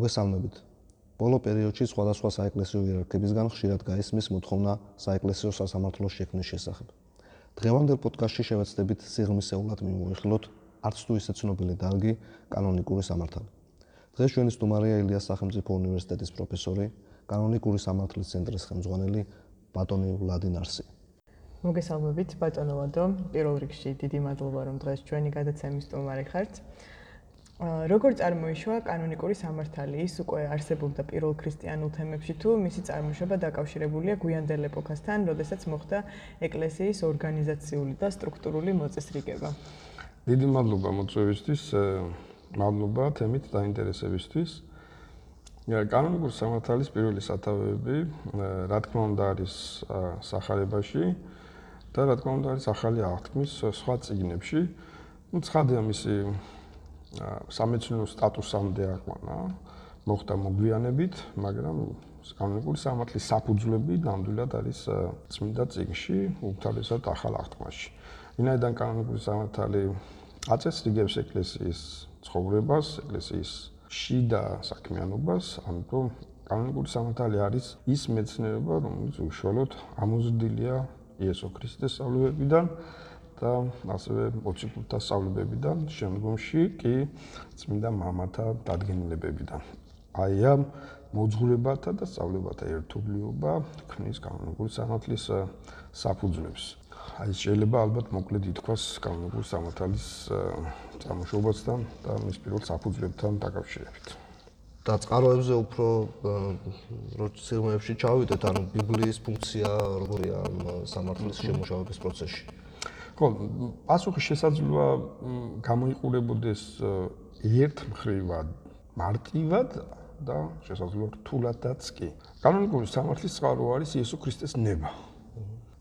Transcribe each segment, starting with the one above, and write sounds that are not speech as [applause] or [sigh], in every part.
მოგესალმებით. ბოლო პერიოდში სხვადასხვა საეკლესიო იერარქებისგან ხშირად გაისმის მოთხოვნა საეკლესიო სასამართლოს შექმნის შესახებ. დღევანდელ პოდკასტში შევეცდებით სიღრმისეულად მიმოიხილოთ არც თუ ისე ცნობილი დარგი კანონიკური სამართალი. დღეს ჩვენი სტუმარია ილიას სახელმწიფო უნივერსიტეტის პროფესორი, კანონიკური სამართლის ცენტრის ხელმძღვანელი ბატონი ვლადინარსი. მოგესალმებით ბატონო ლადო. პირველ რიგში დიდი მადლობა რომ დღეს ჩვენი გადაცემის სტუმარი ხართ. როგორ წარმოიშვა კანონიკური სამართალი? ის უკვე არსებობდა პირველ ქრისტიანულ თემებში თუ მისი წარმოშობა დაკავშირებულია გვიანდელ ეპოქასთან, როდესაც მოხდა ეკლესიის ორგანიზაციული და სტრუქტურული მოწესრიგება? დიდი მადლობა მოწვევისთვის, მადლობა თემით დაინტერესებისთვის. კანონიკური სამართალის პირველი სათავეები, რა თქმა უნდა, არის სახარებაში და რა თქმა უნდა, არის ახალი აღთქმის სხვა წიგნებში. ну, ცხადია მისი სამეცნიერო სტატუსამდე აყვანა მოხდა მოგვიანებით, მაგრამ კანონიკური სამართლის საფუძვლები ნამდვილად არის წმინდა წიგნში, უკთარესად ახალ აღთქმაში. ვინაიდან კანონიკური სამართალი აწესრიგებს ეკლესიის ცხოვრებას, ეკლესიის შიდა საქმიანობას, ამიტომ კანონიკური სამართალი არის ის მეცნიერება, რომელიც უშუალოდ ამოზრდილია იესო ქრისტეს სწავლებებიდან და ასევე მოციქულთა სწავლებებიდან, შემდგომში კი წმინდა მამათა დადგენილებებიდან. აი ამ მოძღვრებათა და სწავლებათა ერთობლიობა ქმნის კანონიკური სამართლის საფუძვლებს. აი შეიძლება ალბათ მოკლედ ითქვას კანონიკური სამართლის წარმოშობასთან და მის პირველ საფუძვლებთან დაკავშირებით. და წყაროებზე უფრო როცირმეებში ჩავიდეთ, ანუ ბიბლიის ფუნქცია როგორია ამ სამართლის შემოშავების პროცესში? ხო, პასუხი შესაძლოა გამოიყურებოდეს ერთ მხრივად მარტივად და შესაძლოა რთულადაც კი. კანონიკური სამართლის წყარო არის იესო ქრისტეს ნება.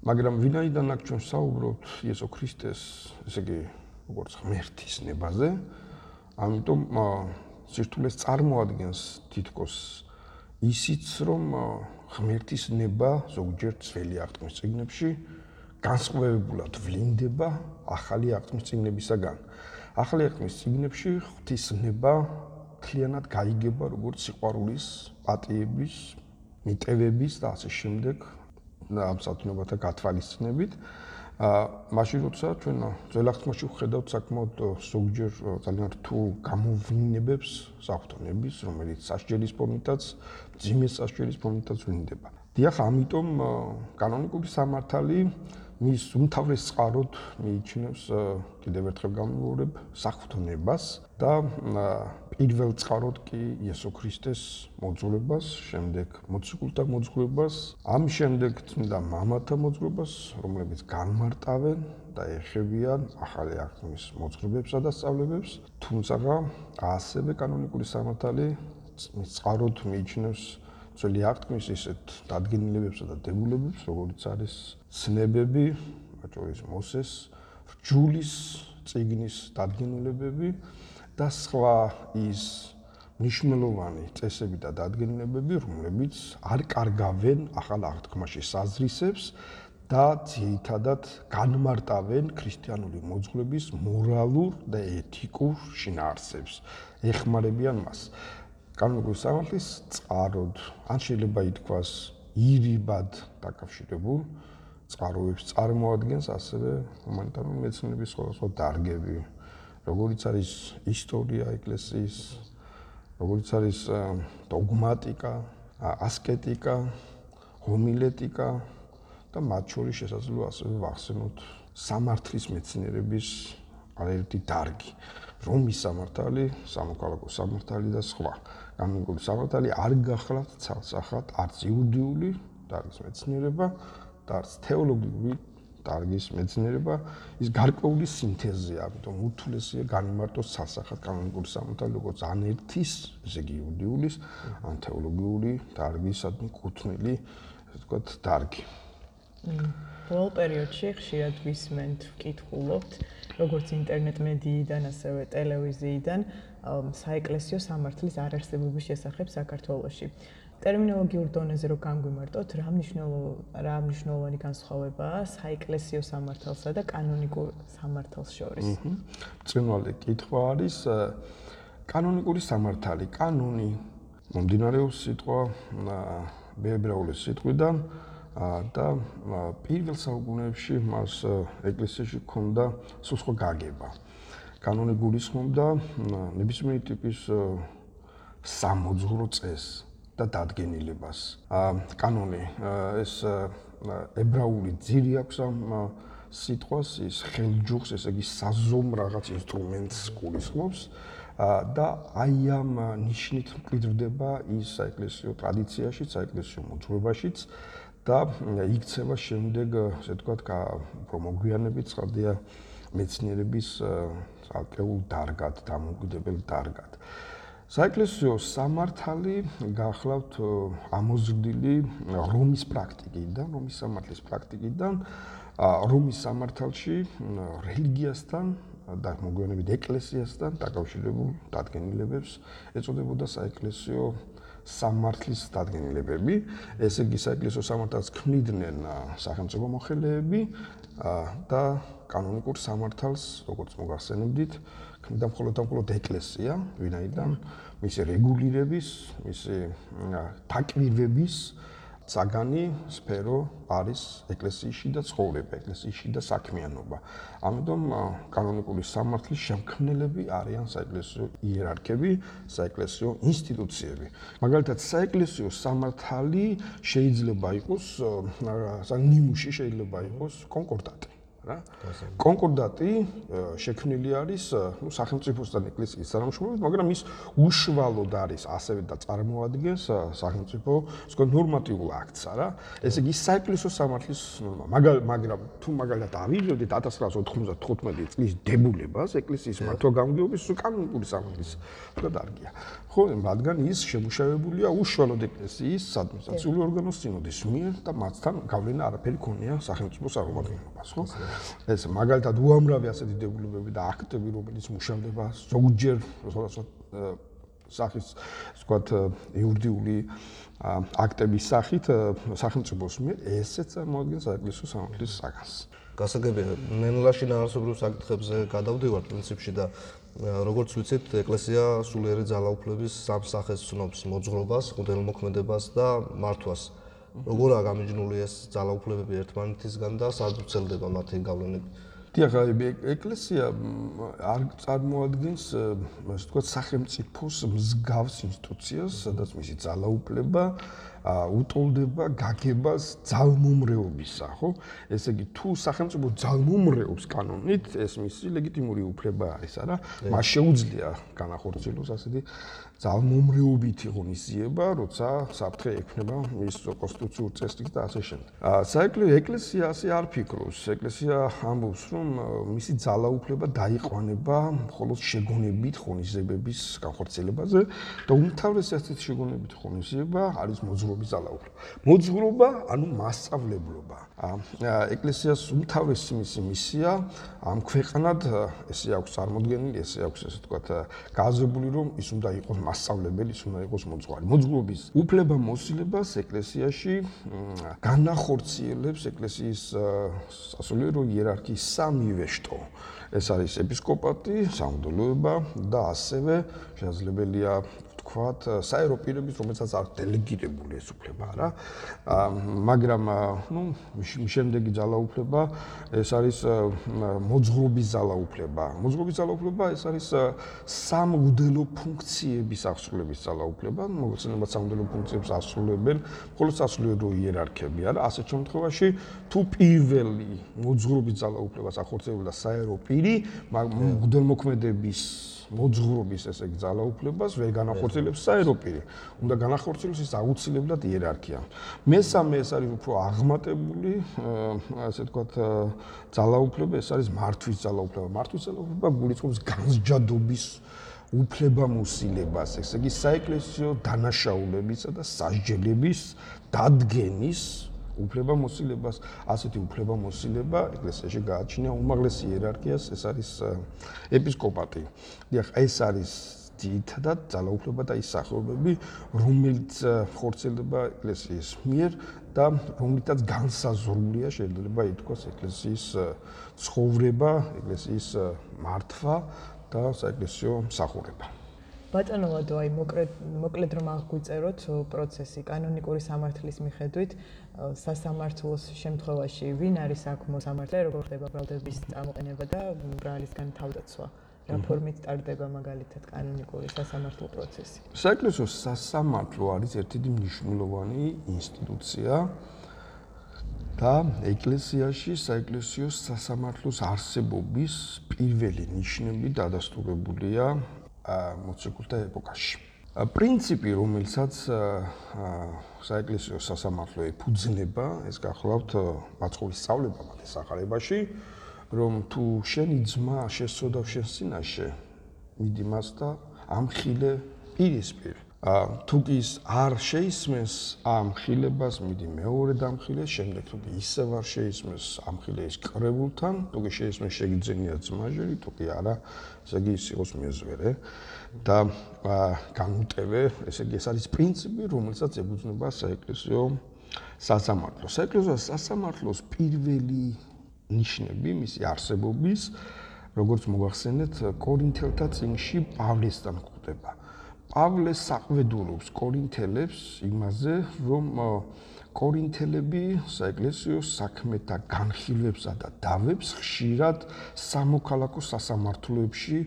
მაგრამ ვინაიდან აქ ჩვენ საუბრობთ იესო ქრისტეს, ესე იგი, როგორც ღმერთის ნებაზე, ამიტომ სირთულეს წარმოადგენს თითქოს ისიც, რომ ღმერთის ნება ზოგჯერ ძველი აღთქმის წიგნებში განსხვავებულად ვლინდება ახალი აღთქმის წიგნებისაგან. ახალი აღთქმის წიგნებში ღვთისნება თლიანად გაიგება როგორც სიყვარულის, პატიების, მიტევების და ასე შემდეგ ამ სათნოებათა გათვალისწინებით. აა მაშინ როცა ჩვენ ძველ აღთქმაში ვხედავთ საკმაოდ ზოგჯერ ძალიან რთულ გამოვლინებებს საფრთხონების, რომელიც სასჯელის ფორმითაც, ძიმეს სასჯელის ფორმითაც ვლინდება. დიახ, ამიტომ კანონიკური სამართალი მის უმთავრეს წყაროდ მიიჩნევს კიდევ ერთხელ გამოვიურებ საფრთხონებას და პირველ წყაროდ კი იესო ქრისტეს მოძღვრებას, შემდეგ მოციქულთა მოძღვრებას, ამ შემდეგ წმინდა მამათა მოძღვრებას, რომლებიც განმარტავენ და ეხებიან ახალი აღთქმის მოძღვრებებსა და სწავლებებს, თუმცა ასევე კანონიკური სამართალი წყაროდ მიიჩნევს ძველი აღთქმის ისეთ დადგენილებებსა და დებულებებს, როგორც არის ცნებები, აჭორის მოსეს, რჯულის წიგნის დადგენილებები და სხვა ის ნიშნულოვანი წესები და დადგენილებები, რომლებიც არ კარგავენ ახალ აღთქმაში საზრისებს და ძირითადად განმარტავენ ქრისტიანული მოძღვრების მორალურ და ეთიკურ შინაარსებს. ეხმარებიან მას. კანონიკური სამართლის წყაროდ, ან შეიძლება ითქვას ირიბად დაკავშირებულ წყაროებს წარმოადგენს ასევე ჰუმანიტარული მეცნიერების სხვადასხვა დარგები, როგორიც არის ისტორია ეკლესიის, როგორიც არის დოგმატიკა, ასკეტიკა, ჰომილეტიკა და მათ შორის შესაძლოა ასევე ვახსენოთ სამართლის მეცნიერების არაერთი დარგი, რომის სამართალი, სამოქალაქო სამართალი და სხვა. კანონიკური სამართალი არ გახლავთ ცალსახად არც იუდიული დარგის მეცნიერება და არც თეოლოგიური დარგის მეცნიერება. ის გარკვეული სინთეზია ამიტომ უთულესია განიმარტოს ცალსახად კანონიკური სამართალი როგორც ან ერთის ესე იგი იუდიულის ან თეოლოგიური დარგისადმი კუთვნილი ესე ვთქვათ დარგი. ბოლო პერიოდში ხშირად ვისმენთ, ვკითხულობთ, როგორც ინტერნეტ მედიიდან, ასევე ტელევიზიიდან, საეკლესიო სამართლის არარსებობის შესახებ საქართველოში. ტერმინოლოგიურ დონეზე რო განგვიმარტოთ, რა მნიშვნელო რა მნიშვნელოვანი განსხვავებაა საეკლესიო სამართალსა და კანონიკურ სამართალს შორის? წინვალი კითხვა არის კანონიკური სამართალი, კანონი მომდინარეობს სიტყვა ბებრაულის სიტყვიდან და პირველ საუკუნეებში მას ეკლესიაში ჰქონდა სულხო გაგება. კანონი გულისხმობდა ნებისმიერი ტიპის სამოძღვრო წესს და დადგენილებას. კანონი ეს ებრაული ძირი აქვს ამ სიტყვას, ის ხელჯუხს, ესე იგი საზომ რაღაც ინსტრუმენტს გულისხმობს. და აი ამ ნიშნით მკვიდრდება ის საეკლესიო ტრადიციაში, საეკლესიო მოძღვრებაშიც და იქცევა შემდეგ, ასე ვთქვათ, უფრო მოგვიანებით ცხადია მეცნიერების ცალკეულ დარგად, დამოუკიდებელ დარგად. საეკლესიო სამართალი გახლავთ ამოზრდილი რომის პრაქტიკიდან, რომის სამართლის პრაქტიკიდან, რომის სამართალში რელიგიასთან და მოგვიანებით ეკლესიასთან დაკავშირებულ დადგენილებებს ეწოდებოდა საეკლესიო სამართლის დადგენილებები. ესე იგი საეკლესიო სამართალს ქმნიდნენ სახელმწიფო მოხელეები და კანონიკურ სამართალს, როგორც მოგახსენებდით, ქმნიდა მხოლოდ და მხოლოდ ეკლესია, ვინაიდან მისი რეგულირების, მისი თაკვირვების საგანი სფერო არის ეკლესიაში და ცხოვრება, ეკლესიაში და საქმიანობა. ამიტომ კანონიკური სამართლის შემქმნელები არიან საეკლესიო იერარქები, საეკლესიო ინსტიტუციები. მაგალითად, საეკლესიო სამართალი შეიძლება იყოს, ნიმუში შეიძლება იყოს კონკორდატი. რა. კონკორდატი შექმნილი არის, ну, სახელმწიფოსთან ეკლესიის თანამშრომლობით, მაგრამ ის უშუალოდ არის ასევე და წარმოადგენს სახელმწიფო სხვა ნორმატიულ აქტს, რა. ესე იგი, საეკლესიო სამართლის ნორმა, მაგრამ თუ მაგალითად ავიღებდით 1995 წლის დებულებას ეკლესიის მართვა გამგეობის კანონიკური სამართლის, თქვა ხო, რადგან ის შემუშავებულია უშუალოდ ეკლესიის ადმინისტრაციული ორგანოს სინოდის მიერ და მათთან გავლენა არაფერი ქონია სახელმწიფო წარმომადგენლობას, ხო? ეს მაგალითად უამრავი ასეთი დებულებები და აქტები, რომელიც მუშავდება ზოგჯერ სახის, ვთქვათ, იურიდიული აქტების სახით სახელმწიფოს მიერ, ესეც წარმოადგენს საეკლესიო სამართლის საგანს. გასაგებია, ნენლაში ნარასობრივ საკითხებზე გადავდივარ პრინციპში და როგორც ვიცით, ეკლესია სულიერი ძალაუფლების სამ სახეს ცნობს: მოძღვრობას, ხუდელმოქმედებას და მართვას. როგორაა გამიჯნული ეს ძალაუფლებები ერთმანეთისგან და სად უცელდება მათი გავლენები? დიახ, ეკლესია არ წარმოადგენს, ასე ვთქვათ, სახელმწიფოს მსგავს ინსტიტუციას, სადაც მისი ძალაუფლება უტოლდება გაგებას ძალმომრეობისა, ხო? ესე იგი, თუ სახელმწიფო ძალმომრეობს კანონით, ეს მისი ლეგიტიმური უფლება არის, არა? მას შეუძლია განახორციელოს ასეთი ძალმომრეობითი ღონისძიება, როცა საფრთხე ექნება მის კონსტიტუციურ წესრიგს და ასე შემდეგ. საეკლესიო ეკლესია ასე არ ფიქრობს. ეკლესია ამბობს, რომ მისი ძალაუფლება დაიყვანება მხოლოდ შეგონებით ღონისძიებების განხორციელებაზე და უმთავრესი ასეთი შეგონებით ღონისძიება არის მოძღვრობის ძალაუფლება. მოძღვრობა, ანუ მასწავლებლობა. ეკლესიას უმთავრესი მისი მისია ამ ქვეყანად ესე აქვს წარმოქმნილი, ესე აქვს ესე ვთქვათ, გააზრებული, რომ ის უნდა იყოს მასწავლებელი უნდა იყოს მოძღვარი. მოძღვრობის უფლება მოსილებას ეკლესიაში განახორციელებს ეკლესიის სასულიერო იერარქიის სამივე შტო. ეს არის ეპისკოპატი, სამღვდელოება და ასევე შესაძლებელია ვთქვათ, საერო პირების, რომელსაც არ დელეგირებული ეს უფლება რა. მაგრამ, ну, შემდეგი ძალაუფლება ეს არის მოძღვრობის ძალაუფლება. მოძღვრობის ძალაუფლება ეს არის სამღვდელო ფუნქციების აღსრულების ძალაუფლება. მოგეცნობათ სამღვდელო ფუნქციებს ასრულებენ მხოლოდ სასულიერო იერარქები, არა? ასეთ შემთხვევაში თუ პირველი მოძღვრობის ძალაუფლებას ახორციელებდა საერო პირი, მღვდელმოქმედების მოძღვრობის ესე იგი ძალაუფლებას ვერ განახორციელებს საეროპირი. უნდა განახორციელოს ის აუცილებლად იერარქია. მესამე ეს არის უფრო აღმატებული, ასე ვთქვათ, ძალაუფლება, ეს არის მართვის ძალაუფლება. მართვის ძალაუფლება გულისხმობს განსჯადობის უფლება მოსილებას, ესე იგი საეკლესიო დანაშაულებისა და სასჯელების დადგენის უფლება მოსილებას, ასეთი უფლება მოსილება ეკლესიაში გააჩნია უმაღლესი იერარქიას, ეს არის ეპისკოპატი. დიახ, ეს არის ძირითადად ძალაუფლება და ის სახეობები, რომელიც ხორცელდება ეკლესიის მიერ და რომლითაც განსაზღვრულია შეიძლება ითქვას ეკლესიის ცხოვრება, ეკლესიის მართვა და საეკლესიო მსახურება. ბატონო ლადო, აი მოკლედ მოკლედ რომ აღგვიწეროთ პროცესი კანონიკური სამართლის მიხედვით სასამართლოს შემთხვევაში ვინ არის აქ მოსამართლე, როგორ ხდება ბრალდების წამოყენება და ბრალისგან თავდაცვა? რა ფორმით ტარდება მაგალითად კანონიკური სასამართლო პროცესი? საეკლესიო სასამართლო არის ერთ-ერთი მნიშვნელოვანი ინსტიტუცია და ეკლესიაში საეკლესიო სასამართლოს არსებობის პირველი ნიშნები დადასტურებულია მოციქულთა ეპოქაში. პრინციპი, რომელსაც საეკლესიო სასამართლო ეფუძნება, ეს გახლავთ მაცხოვრის სწავლება მათ სახარებაში, რომ თუ შენი ძმა შესწოდავ შენ სინაშე, მიდი მას და ამხილე პირისპირ. თუ კი ის არ შეისმენს ამ ხილებას, მიდი მეორე დამხილეს, შემდეგ თუ კი ისევ არ შეისმენს ამ ხილეს კრებულთან, თუ კი შეისმენს შეგიძენია ძმაჟერი, თუ კი არა, ესე იგი ის იყოს მეზვერე და განუტევე, ესე იგი ეს არის პრინციპი, რომელსაც ებრძნება საეკლესიო სასამართლო. საეკლესიო სასამართლოს პირველი ნიშნები მისი არსებობის როგორც მოგახსენეთ კორინთელთა წიგნში პავლესთან გვხვდება. პავლე საყვედურობს კორინთელებს იმაზე, რომ კორინთელები საეკლესიო საქმეთა განხილვებსა და დავებს ხშირად სამოქალაქო სასამართლოებში,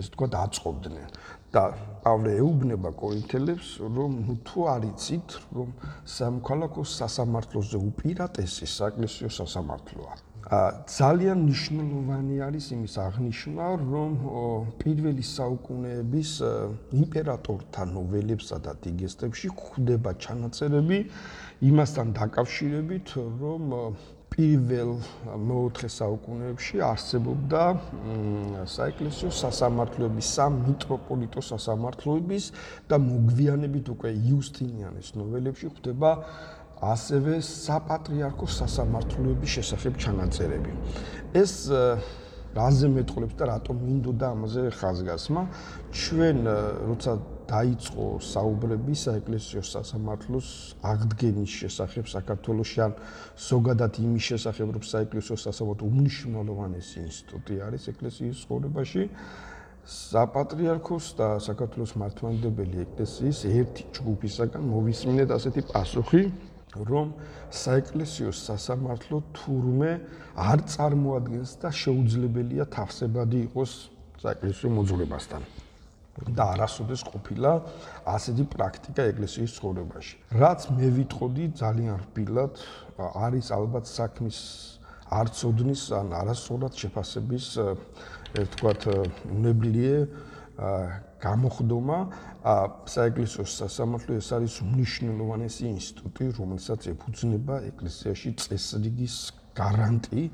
ესე ვთქვათ, აწყობდნენ. და პავლე ეუბნება კორინთელებს, რომ ნუ თუ არიცით, რომ სამოქალაქო სასამართლოზე უპირატესი საეკლესიო სასამართლოა. ძალიან მნიშვნელოვანი არის იმის აღნიშვნა, რომ პირველი საუკუნეების იმპერატორთა ნოველებსა და დიგესტებში გვხვდება ჩანაწერები იმასთან დაკავშირებით, რომ პირველ მეოთხე საუკუნეებში არსებობდა საეკლესიო სასამართლოების სამ მიტროპოლიტოს სასამართლოების და მოგვიანებით უკვე იუსტინიანეს ნოველებში გვხვდება ასევე საპატრიარქო სასამართლოების შესახებ ჩანაწერები. ეს რაზე მეტყოლებს და რატომ მინდოდა ამაზე ხაზგასმა? ჩვენ როცა დაიწყო საუბრები საეკლესიო სასამართლოს აღდგენის შესახებ საქართველოსში ან ზოგადად იმის შესახებ, რომ საეკლესიო სასამართლო უმნიშვნელოვანესი ინსტიტუტი არის ეკლესიის ცხოვრებაში, საპატრიარქოს და საქართველოს მართლმადიდებელი ეკლესიის ერთი ჯგუფისაგან მოვისმინეთ ასეთი პასუხი, რომ საეკლესიო სასამართლო თურმე არ წარმოადგენს და შეუძლებელია თავსებადი იყოს საეკლესიო მოძღვრებასთან და არასოდეს ყოფილა ასეთი პრაქტიკა ეკლესიის ცხოვრებაში. რაც მე ვიტყოდი ძალიან რბილად არის ალბათ საქმის არწოდნის ან არასწორად შეფასების ერთგვარად უნებლიე გამოხდომა საეკლესიო სასამართლო ეს არის უნიშნულოვანესი ინსტიტუტი, რომელსაც ეფუძნება ეკლესიაში წესრიგის გარანტი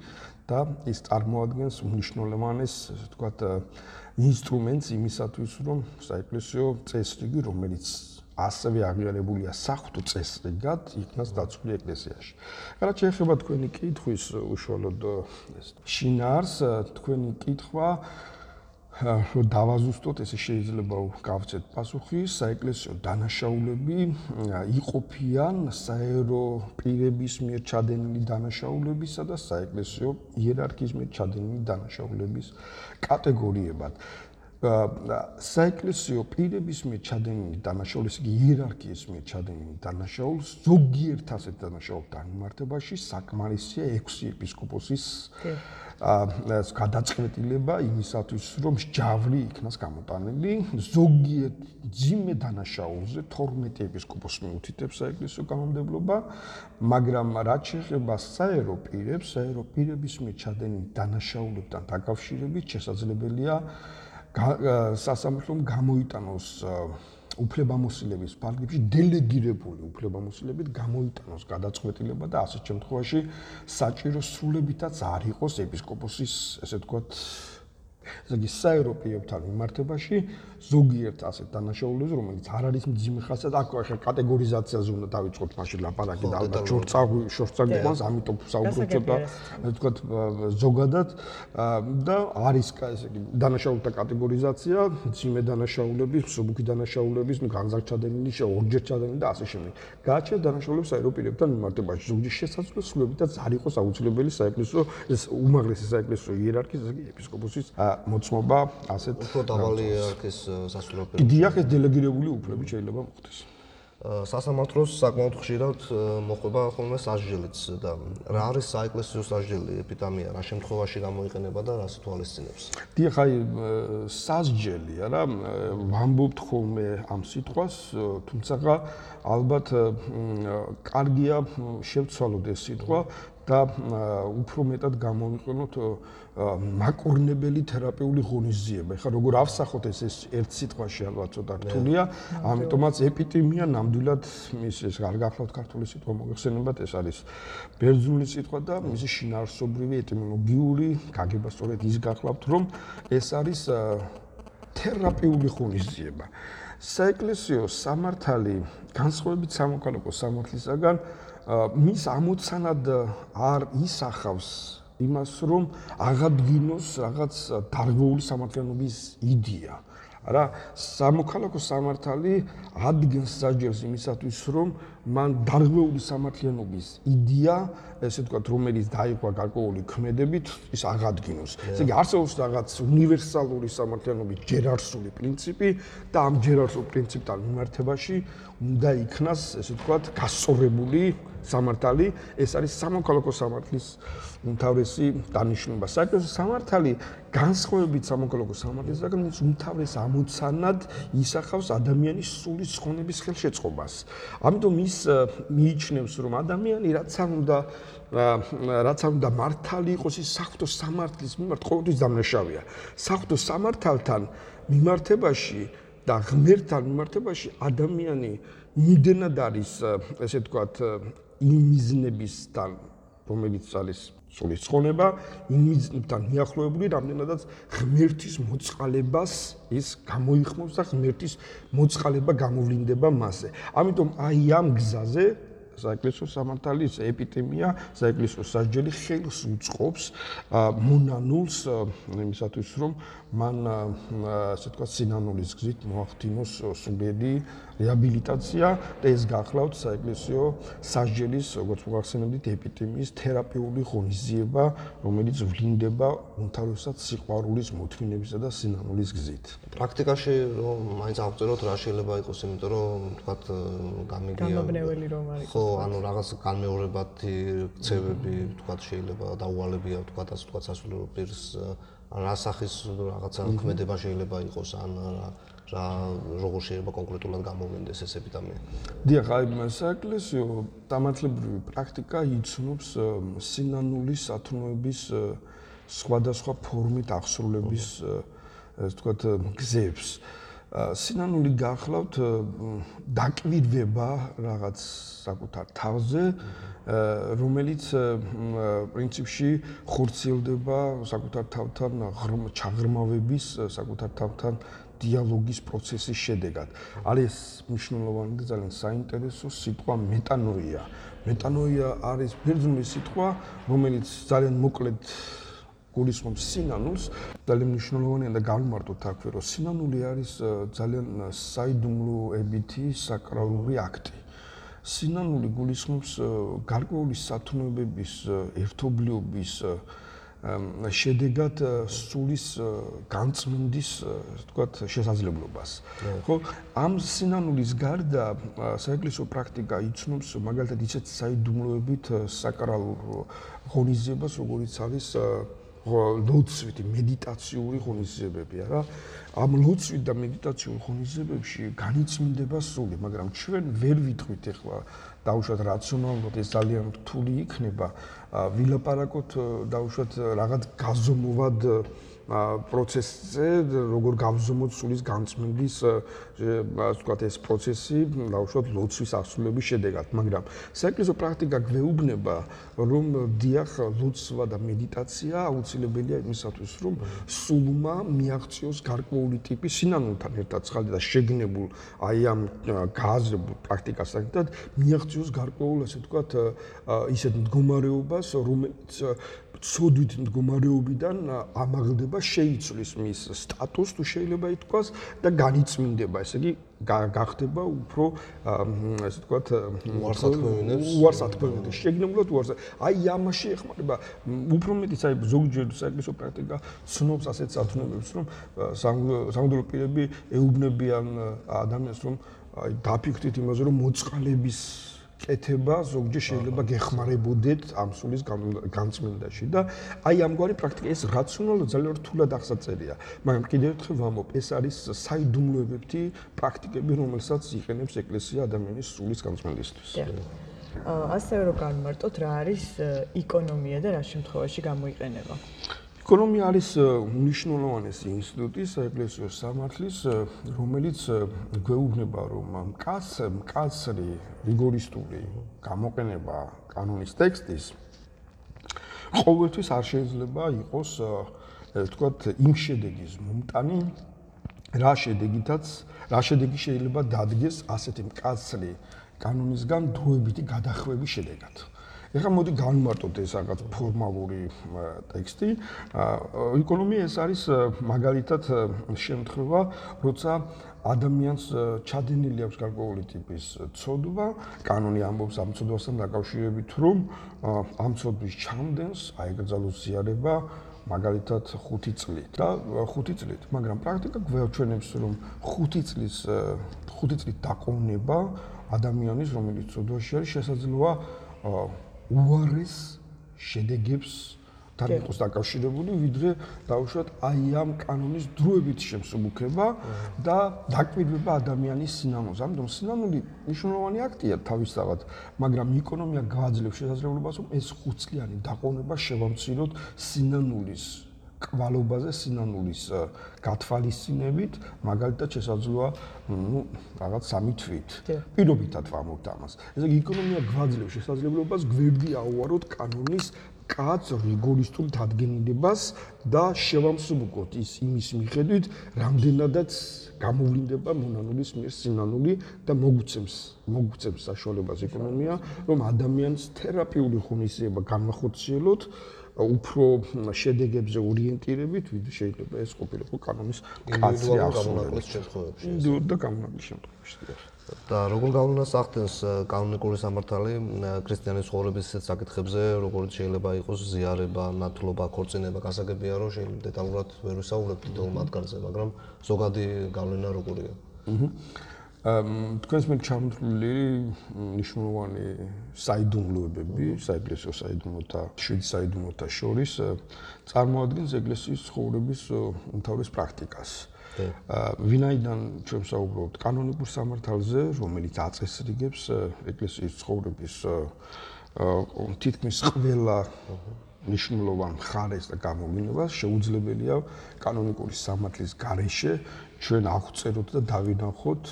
და ის წარმოადგენს უნიშნულოვანეს, ასე ვთქვათ, ინსტრუმენტს იმისათვის, რომ საეკლესიო წესრიგი, რომელიც ასევე აღიარებულია საფრთხო წესრიგად, იქნას დაცული ეკლესიაში. რაც შეეხება თქვენი კითხვის უშუალოდ ეს შინარს, თქვენი კითხვა რომ დავაზუსტოთ, ესე შეიძლება გავცეთ პასუხი, საეკლესიო დანაშაულები იყოფიან საერო პირების მიერ ჩადენილი დანაშაულებისა და საეკლესიო იერარქიის მიერ ჩადენილი დანაშაულების კატეგორიებად. საეკლესიო პირების მიერ ჩადენილი დანაშაულის იერარქიის მიერ ჩადენილი დანაშაულს ზოგიერთ ასეთ დანაშაულთან მიმართებაში საკმარისია 6 ეპისკოპოსის ეს გადაწყვეტილება იმისათვის რომ ჯავლი იქნას გამოტანილი ზოგიერთ ძიმე დანაშაულზე 12 ეპისკოპოსი მიუთითებს საეკლესიო კანონმდებლობა მაგრამ რაც შეეხება საერო პირებს საერო პირების მიერ ჩადენილი დანაშაულებთან დაკავშირებით შესაძლებელია სასამართლომ გამოიტანოს უფლებამოსილების ფარგლებში დელეგირებული უფლებამოსილებით გამოიტანოს გადაწყვეტილება და ასეთ შემთხვევაში საჭირო სრულებითაც არ იყოს ეპისკოპოსის ესე ვთქვათ ესე იგი საევროპეებთან მიმართებაში ზოგიერთ ასეთ დანაშაულებს, რომელიც არ არის მძიმე ხასიათი, აქ ახლა კატეგორიზაციაზე უნდა დავიწყოთ მაშინ ლაპარაკი და ალბათ შორწაგვი შორწაგვი ამიტომ საუბრობ ცოტა თქვა ზოგადად და არის ესე იგი დანაშაულთა კატეგორიზაცია, მძიმე დანაშაულები, მსუბუქი დანაშაულები, ნუ განზარჩადენილი, ორჯერ ჩადენილი და ასე შემდეგ. გააჩნია დანაშაულები საევროპეებთან მიმართებაში, ზოგჯერ შესაძლოა სრულებით და ზარ იყოს აუცილებელი საეკლესიო ეს უმაღლესი საეკლესიო იერარქიის, ესე იგი ეპისკოპოსის მოწმობა ასეთ უფრო დაბალი ერარქის სასულიერო პირ. დიახ ეს დელეგირებული უფლები შეიძლება მოხდეს. სასამართლოს საკმაოდ ხშირად მოხდება ხოლმე სასჯელიც და რა არის საეკლესიო სასჯელი ეპიდემია, რა შემთხვევაში გამოიყენება და რა სიტუაციებს. დიახ, აი სასჯელი, არა, ვამბობთ ხოლმე ამ სიტყვას, თუმცა ალბათ კარგია შევცვალოთ ეს სიტყვა და უფრო მეტად გამოვიყენოთ მაკურნებელი თერაპიული ღონისძიება. ეხლა როგორ ავსახოთ ეს ეს ერთ სიტყვაში ალბათ ცოტა რთულია, ამიტომაც ეპიდემია ნამდვილად მის ეს არ გახლავთ ქართული სიტყვა მოგეხსენებათ, ეს არის ბერძნული სიტყვა და მისი შინაარსობრივი ეტიმოლოგიური გაგება სწორედ ის გახლავთ, რომ ეს არის თერაპიული ღონისძიება. საეკლესიო სამართალი განსხვავებით სამოქალაქო სამართლისაგან მის ამოცანად არ ისახავს იმას, რომ აღადგინოს რაღაც დარღვეული სამართლიანობის იდეა. რა სამოქალაქო სამართალი ადგენს საჯელს იმისათვის რომ მან დარღვეული სამართლიანობის იდეა ესე ვთქვათ რომელიც დაიყვა გარკვეული ქმედებით ის აღადგინოს ესე იგი არსებობს რაღაც უნივერსალური სამართლიანობის ჯერარსული პრინციპი და ამ ჯერარსულ პრინციპთან მიმართებაში უნდა იქნას ესე ვთქვათ გასწორებული სამართალი ეს არის სამოქალაქო სამართლის უმთავრესი დანიშნულება საერთოდ სამართალი განსხვავებით სამოქალაქო სამართლისგან ის უმთავრეს ამოცანად ისახავს ადამიანის სულის ხონების ხელშეწყობას. ამიტომ ის მიიჩნევს რომ ადამიანი რაც არ უნდა რაც არ უნდა მართალი იყოს ის საფრთხო სამართლის მიმართ ყოველთვის დამნაშავეა. საფრთხო სამართალთან მიმართებაში და ღმერთთან მიმართებაში ადამიანი იმდენად არის ესე ვთქვათ იმ მიზნებისთან რომელიც არის სულის ცხონება იმ მიზნებთან მიახლოებული რამდენადაც ღმერთის მოწყალებას ის გამოიხმობს და ღმერთის მოწყალება გამოვლინდება მასზე. ამიტომ აი ამ გზაზე საეკლესიო სამართალის ეპიდემია, საეკლესიო სასჯელი ხელს უწყობს მონანულს იმისათვის რომ მან ასე თქვა სინანულის გზით მოახდინოს სულიერი რეაბილიტაცია და ეს გახლავთ საეკლესიო სასჯელის, როგორც მოახსენებდით, ეპიდემიის თერაპიული ღონისძიება, რომელიც ვლინდება უმთავრესად სიყვარულის მოთმინებისა და სინანულის გზით. პრაქტიკაში რომ მაინც აღწეროთ რა შეიძლება იყოს, იმიტომ რომ თქვა გამიგია გამაბნეველი რომ არის. ხო, ანუ რაღაც განმეორებადი ქცევები, თქვა შეიძლება დაუალებია, თქვა ასე თქვა სასულიერო პირს რა სახის რაღაცა ქმედება შეიძლება იყოს ან რა როგორ შეიძლება კონკრეტულად გამოვლინდეს ეს ეპიდემია. დიახ, აი საეკლესიო დამათლებრივი პრაქტიკა იცნობს სინანულის ათნოების სხვადასხვა ფორმით აღსრულების ეს თქვათ გზებს. სინანული გახლავთ დაკვირვება რაღაც საკუთარ თავზე, რომელიც პრინციპში ხორციელდება საკუთარ თავთან ჩაღრმავების, საკუთარ თავთან დიალოგის პროცესის შედეგად. არის მნიშვნელოვანი და ძალიან საინტერესო სიტყვა მეტანოია. მეტანოია არის ბერძნული სიტყვა, რომელიც ძალიან მოკლედ გულისხმობს სინანულს. ძალიან მნიშვნელოვანია და გამომართოთ აქვე, რომ სინანული არის ძალიან საიდუმლოებითი საკრალური აქტი. სინანული გულისხმობს გარკვეული სათნოებების ერთობლიობის შედეგად სულის განწმენდის, თქვათ, შესაძლებლობას. ხო, ამ სინანულის გარდა საეკლესიო პრაქტიკა იცნობს მაგალითად ისეთ საიდუმლოებით საკრალურ ღონისძიებას, როგორიც არის ლოცვითი მედიტაციური ღონისძიებები, არა? ამ ლოცვით და მედიტაციურ ღონისძიებებში განიწმინდება სული, მაგრამ ჩვენ ვერ ვიტყვით ახლა დაუშვათ რაციონალურად ეს ძალიან რთული იქნება. ვილაპარაკოთ დაუშვათ რაღაც გაზომვად პროცესზე, როგორ გავზომოთ სულის განწმენდის, ასე ვთქვათ, ეს პროცესი, დაუშვათ ლოცვის ასრულების შედეგად, მაგრამ საეკლესიო პრაქტიკა გვეუბნება, რომ დიახ, ლოცვა და მედიტაცია აუცილებელია იმისათვის, რომ სულმა მიაღწიოს გარკვეული ტიპის სინანულთან ერთად ცხადდა და შეგნებულ აი ამ გააზრებულ პრაქტიკასთან ერთად მიაღწიოს გარკვეულ, ასე ვთქვათ, ისეთ მდგომარეობას, რომელიც ცოდვით მდგომარეობიდან ამაღლდება შეიცვლის მის სტატუსს, თუ შეიძლება ითქვას და განიწმინდება, ესე იგი გახდება უფრო ესე ვთქვათ უარსათქმევინებს უარსათქმევინებს შეგნებულად უარს აი ამაში ეხმარება უფრო მეტიც აი ზოგჯერ საერთო პრაქტიკა ცნობს ასეთ სათნოებებს რომ სამუდრო პირები ეუბნებიან ადამიანს რომ აი დაფიქრდით იმაზე რომ მოწყალების კეთება ზოგჯერ შეიძლება გეხმარებოდეთ ამ სულის განწმინდაში და აი ამგვარი პრაქტიკა ეს რაციონალურად ძალიან რთულად აღსაწერია. მაგრამ კიდევ ერთხელ ვამბობ ეს არის საიდუმლოებითი პრაქტიკები რომელსაც იყენებს ეკლესია ადამიანის სულის განწმინდისთვის. ასევე რო განმარტოთ რა არის ეკონომია და რა შემთხვევაში გამოიყენება ეკონომია არის უნიშნულოვანესი ინსტიტუტი საეკლესიო სამართლის, რომელიც გვეუბნება, რომ მკაც მკაცრი რიგორისტული გამოყენება კანონის ტექსტის ყოველთვის არ შეიძლება იყოს, ვთქვათ, იმ შედეგის მომტანი, რა შედეგითაც, რა შედეგი შეიძლება დადგეს ასეთი მკაცრი კანონისგან დროებითი გადახვევის შედეგად. ეხლა მოდი განმარტოთ ეს რაღაც ფორმალური ტექსტი. ეკონომია ეს არის მაგალითად შემთხვევა, როცა ადამიანს ჩადენილი აქვს გარკვეული ტიპის ცოდვა, კანონი ამბობს ამ ცოდვასთან დაკავშირებით, რომ ამ ცოდვის ჩამდენს აიგრძალოს ზიარება მაგალითად 5 წლით და 5 წლით, მაგრამ პრაქტიკა გვეჩვენებს, რომ 5 წლის 5 წლით დაყოვნება ადამიანის, რომელიც ცოდვაში არის, შესაძლოა უარეს შედეგებს თან იყოს დაკავშირებული, ვიდრე დაუშვათ აი ამ კანონის დროებით შემსუბუქება და დაკვირვება ადამიანის სინანულს. ამიტომ სინანული მნიშვნელოვანი აქტია თავისთავად, მაგრამ ეკონომია გააძლევს შესაძლებლობას, რომ ეს ხუთწლიანი დაყოვნება შევამციროთ სინანულის კვალობაზე სინანულის გათვალისწინებით, მაგალითად შესაძლოა, ну, რაღაც სამი თვით. პირობითად ვამბობთ ამას. ესე იგი, ეკონომია გვაძლევს შესაძლებლობას გვერდი აუაროთ კანონის კაც რიგორისტულ დადგენილებას და შევამსუბუქოთ ის იმის მიხედვით, რამდენადაც გამოვლინდება მონანულის მიერ სინანული და მოგუცემს მოგუცემს საშუალებას ეკონომია, რომ ადამიანს თერაპიული ღონისძიება განმახორციელოთ უფრო შედეგებზე ორიენტირებით, ვიდრე შეიძლება ეს ყოფილიყო კანონის კაცრი აღმონაკლის შემთხვევებში. და გამონაკლის შემთხვევებში. და როგორ გავლენას ახდენს კანონიკური სამართალი ქრისტიანის ცხოვრების ისეთ საკითხებზე, როგორც შეიძლება იყოს ზიარება, ნათლობა, ქორწინება, გასაგებია, რომ შეიძლება დეტალურად ვერ ვისაუბრებთ თითოეულ მათგანზე, მაგრამ ზოგადი გავლენა როგორია? აჰა. თქვენს მე ჩამოთვლილი ნიშნულოვანი საიდუმლოებები, საეკლესიო საიდუმლოთა, შვიდ საიდუმლოთა შორის წარმოადგენს ეკლესიის ცხოვრების უმთავრეს პრაქტიკას. ვინაიდან ჩვენ საუბრობთ კანონიკურ სამართალზე, რომელიც აწესრიგებს ეკლესიის ცხოვრების თითქმის ყველა ნიშნულოვან მხარეს და გამოვლენებას შეუძლებელია კანონიკური სამართლის გარეშე ჩვენ აღწეროთ და დავინახოთ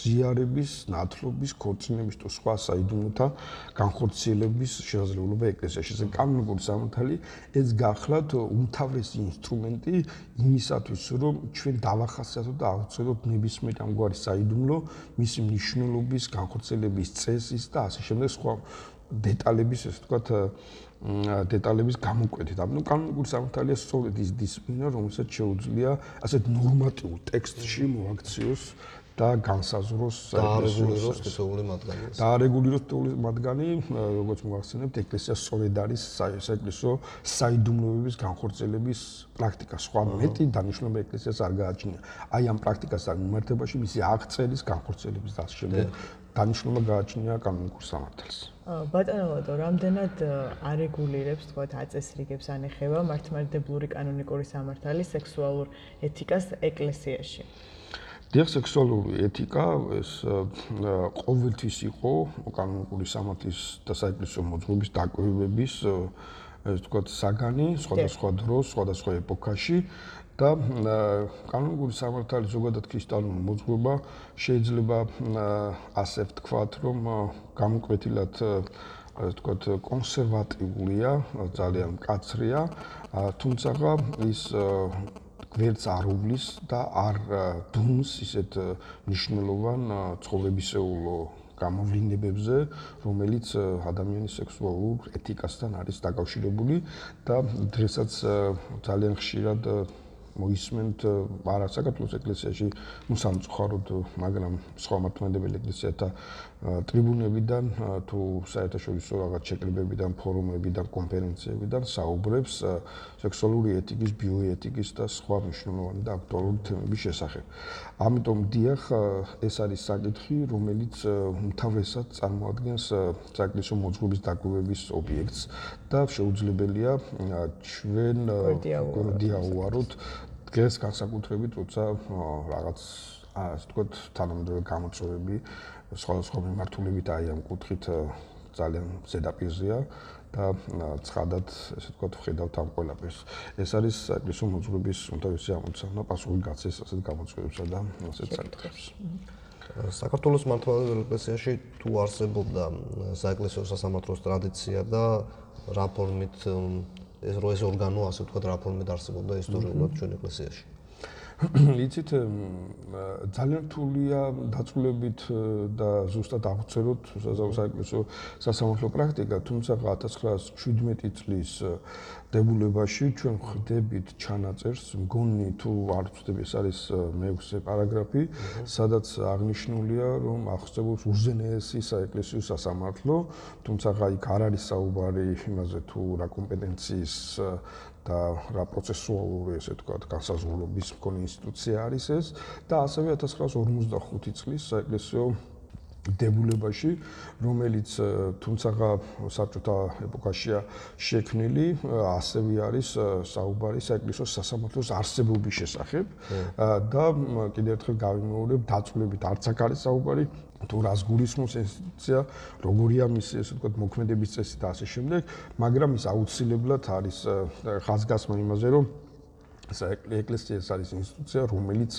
ზიარების, ნათლობის, ქორწინების თუ სხვა საიდუმლოთა განხორციელების შესაძლებლობა ეკლესიაში. ეს კანონიკური სამართალი ეს გახლავთ უმთავრესი ინსტრუმენტი იმისათვის, რომ ჩვენ დავახასიათოთ და აღწეროთ ნებისმიერ ამგვარი საიდუმლო, მისი მნიშვნელობის, განხორციელების წესის და ასე შემდეგ სხვა დეტალების, ესე ვთქვათ, დეტალების გამოკვეთით. ანუ კანონიკური სამართალია სწორედ ის დისციპლინა, რომელსაც შეუძლია ასეთ ნორმატიულ ტექსტში მოაქციოს და განსაზღვროს დაარეგულიროს თითოეული მათგანი. დაარეგულიროს თითოეული მათგანი, როგორც მოახსენებთ, ეკლესია სწორედ არის საეკლესიო საიდუმლოების განხორციელების პრაქტიკა. სხვა მეტი დანიშნულება ეკლესიას არ გააჩნია. აი ამ პრაქტიკასთან მიმართებაში მისი აღწერის განხორციელების დასშემდგენ დანიშნულება გააჩნია კანონიკურ სამართალს. ბატონო ლადო, რამდენად არეგულირებს, თქვა, აწესრიგებს ანეხება მართლმადიდებლური კანონიკური სამართალი სექსუალურ ეთიკას ეკლესიაში? დიახ, სექსუალური ეთიკა ეს ყოველთვის იყო კანონიკური სამართლის და საეკლესიო მოძღვრების დაკვირვების ეს თქვა საგანი სხვადასხვა დროს, სხვადასხვა ეპოქაში და კანონიკური სამართალი ზოგადად კრისტალურ მოძღვრება შეიძლება ასე ვთქვათ, რომ გამოკვეთილად ვთქვათ კონსერვატიულია, ძალიან მკაცრია, თუმცაღა ის გვერდს არ უვლის და არ დუმს ისეთ მნიშვნელოვან ცხოვრებისეულ გამოვლინებებზე, რომელიც ადამიანის სექსუალურ ეთიკასთან არის დაკავშირებული და დღესაც ძალიან ხშირად მოისმენთ э, არა საქართველოს ეკლესიაში უსამწყაროდ, э, მაგრამ სხვა მართლმადიდებელ ეკლესიათა ტრიბუნებიდან თუ საერთაშორისო რაღაც შეკრებებიდან, ფორუმებიდან, კონფერენციებიდან საუბრებს სექსუალური ეთიკის, ბიოეთიკის და სხვა მნიშვნელოვანი და აქტუალური თემების შესახებ. ამიტომ დიახ, ეს არის საკითხი, რომელიც უმთავრესად წარმოადგენს საეკლესიო მოძღვრების დაკვირვების ობიექტს და შეუძლებელია ჩვენ გვედიაუაროთ დღეს განსაკუთრებით, როცა რაღაც ასე ვთქვათ, თანამედროვე გამოწვევები სხვადასხვა მიმართულებით აი ამ კუთხით э, ძალიან ზედაპირზეა და ცხადად ესე ვთქვათ ვხედავთ ამ ყველაფერს. ეს არის საეკლესიო მოძღვრების უმთავრესი ამოცანა პასუხი გაცეს ასეთ გამოწვევებსა და ასეთ საკითხებს. საქართველოს მართლმადიდებელი ეკლესიაში თუ არსებობდა საეკლესიო სასამართლოს ტრადიცია და რა ფორმით ეს რო ეს ორგანო ასე ვთქვათ რა ფორმით არსებობდა ისტორიულად ჩვენ ეკლესიაში. იცით ძალიან რთულია დაწვრილებით ე, და ზუსტად აღწეროთ საეკლესიო სასამართლო პრაქტიკა, თუმცა 1917 წლის დებულებაში ჩვენ ხვდებით ჩანაწერს, მგონი თუ არ ვწდები, ეს არის მეექვსე პარაგრაფი, სადაც აღნიშნულია, რომ ახსენებს უზენაესი საეკლესიო სასამართლო, თუმცა იქ არ არის საუბარი იმაზე თუ რა კომპეტენციის და რა პროცესუალური ესე ვთქვათ განსაზღვრობის მქონე ინსტიტუცია არის ეს და ასევე 1955 წლის საეკლესიო დებულებაში, რომელიც ე, თუმცა საბჭოთა ეპოქაშია შექმნილი, ასევე არის საუბარი საეკლესიო სასამართლოს არსებობის შესახებ და კიდევ ერთხელ გავიმეორებ, დაწვრილებით არც აქ არის საუბარი თუ რას გულისხმობს ინსტიტუცია, როგორია მისი ესე ვთქვათ მოქმედების წესი და ასე შემდეგ, მაგრამ ის აუცილებლად არის ხაზგასმა იმაზე, რომ საეკლესიო ეს არის ინსტიტუცია, რომელიც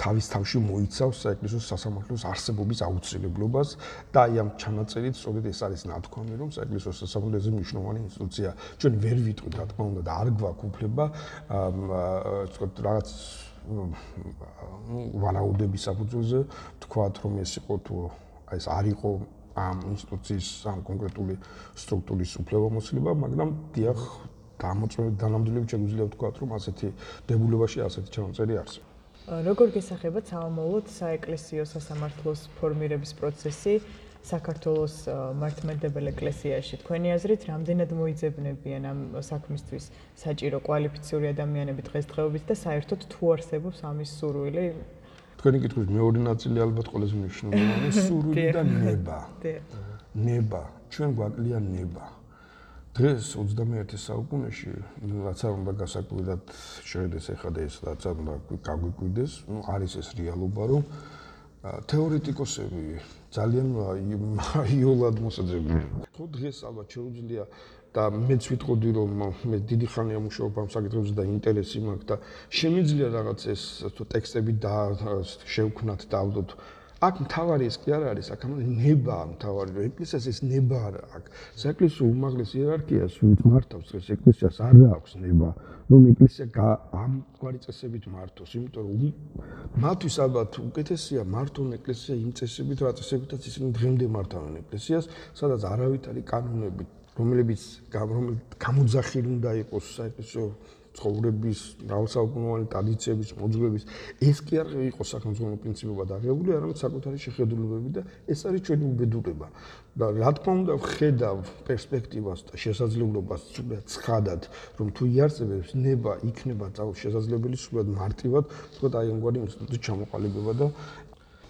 თავის თავში მოიცავს საეკლესიო სასამართლოს არსებობის აუცილებლობას და აი ამ ჩანაწერით სწორედ ეს არის ნათქვამი, რომ საეკლესიო სასამართლო ეს მნიშვნელოვანი ინსტიტუცია. ჩვენ ვერ ვიტყვით, რა თქმა უნდა, და არ გვაქვს უფლება, აა, ვთქვათ, რაღაც ვარაუდების საფუძველზე თქვათ, რომ ეს იყო თუ ეს არ იყო ამ ინსტიტუციის ამ კონკრეტული სტრუქტურის უფლებამოსილება, მაგრამ დიახ, დამოწმებით დანამდვილებით შეგვიძლია ვთქვათ, რომ ასეთი დებულებაში ასეთი ჩანაწერი არსებობს. როგორ გესახებათ საომოლოდ საეკლესიო სასამართლოს ფორმირების პროცესი საქართველოს მართლმადიდებელ ეკლესიაში. თქვენი აზრით რამდენად მოიძებნებიან ამ საქმისთვის საჭირო კვალიფიციური ადამიანები დღესდღეობით და საერთოდ თუ არსებობს ამის სურვილი? თქვენი კითხვის მეორე ნაწილი ალბათ ყველაზე მნიშვნელოვანი [laughs] სურვილი და ნება. ნება. ჩვენ გვაკლია ნება. დღეს 21 საუკუნეში რაც არ უნდა გასაკვირად შეგდეს ეხა და ეს რაც არ უნდა გაგვიკვიდეს, ну არის ეს რეალობა, რომ თეორეტიკოსები ძალიან იოლად მოსაძებნია. ხო დღეს ალბათ შეუძლია და მეც ვიტყოდი რომ მე დიდი ხანია მუშაობ ამ საკითხებზე და ინტერესი მაქვს და შემიძლია რაღაც ეს თუ ტექსტები და შევქნათ და ავდოთ აქ მთავარი ეს კი არ არის, აქ ნება მთავარი, რომ ეკლესიას ეს ნება არ აქვს. საეკლესიო უმაღლეს იერარქიას ვინც მართავს ეს ეკლესიას არ აქვს ნება, რომ ეკლესია ამ გვარი წესებით მართოს, იმიტომ რომ მათთვის ალბათ უკეთესია მართონ ეკლესია იმ წესებით, რა წესებითაც ისინი დღემდე მართავენ ეკლესიას, სადაც არავითარი კანონები, რომლებიც გამოძახილი უნდა იყოს საეკლესიო ცხოვრების, მრავალსაუკუნოვანი ტრადიციების, მოძღვრების, ეს კი არ იყო სახელმწიფო პრინციპებად აღებული, არამედ საკუთარი შეხედულებები და ეს არის ჩვენი უბედურება. და რა თქმა უნდა, ვხედავ პერსპექტივას და შესაძლებლობას სულად ცხადად, რომ თუ იარსებებს ნება, იქნება ძალ შესაძლებელი სულად მარტივად, თქვა აი ამგვარი ინსტიტუტის ჩამოყალიბება და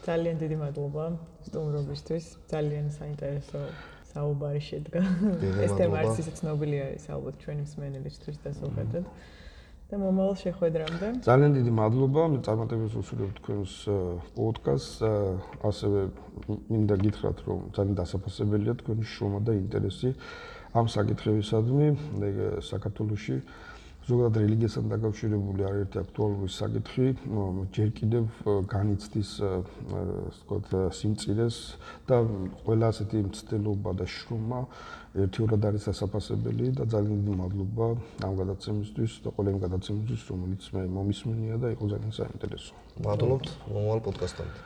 ძალიან დიდი მადლობა სტუმრობისთვის. ძალიან საინტერესო საუბარი შედგა. ეს თემა არის ისე ცნობილი არის ალბათ ჩვენი მსმენელისთვის და ზოგადად. და მომავალ შეხვედრამდე. ძალიან დიდი მადლობა. მე წარმატებებს ვუსურვებ თქვენს პოდკასტს. ასევე მინდა გითხრათ, რომ ძალიან დასაფასებელია თქვენი შრომა და ინტერესი ამ საკითხებისადმი საქართველოსში. ზოგადად რელიგიასთან დაკავშირებული არაერთი აქტუალური საკითხი ჯერ კიდევ განიცდის ვთქვათ სიმწირეს და ყველა ასეთი მცდელობა და შრომა ერთიურად არის სასაფასებელი და ძალიან დიდი მადლობა ამ გადაცემისთვის და ყველა იმ გადაცემისთვის რომელიც მე მომისმენია და იყო ძალიან საინტერესო. მადლობთ მომავალ პოდკასტამდე.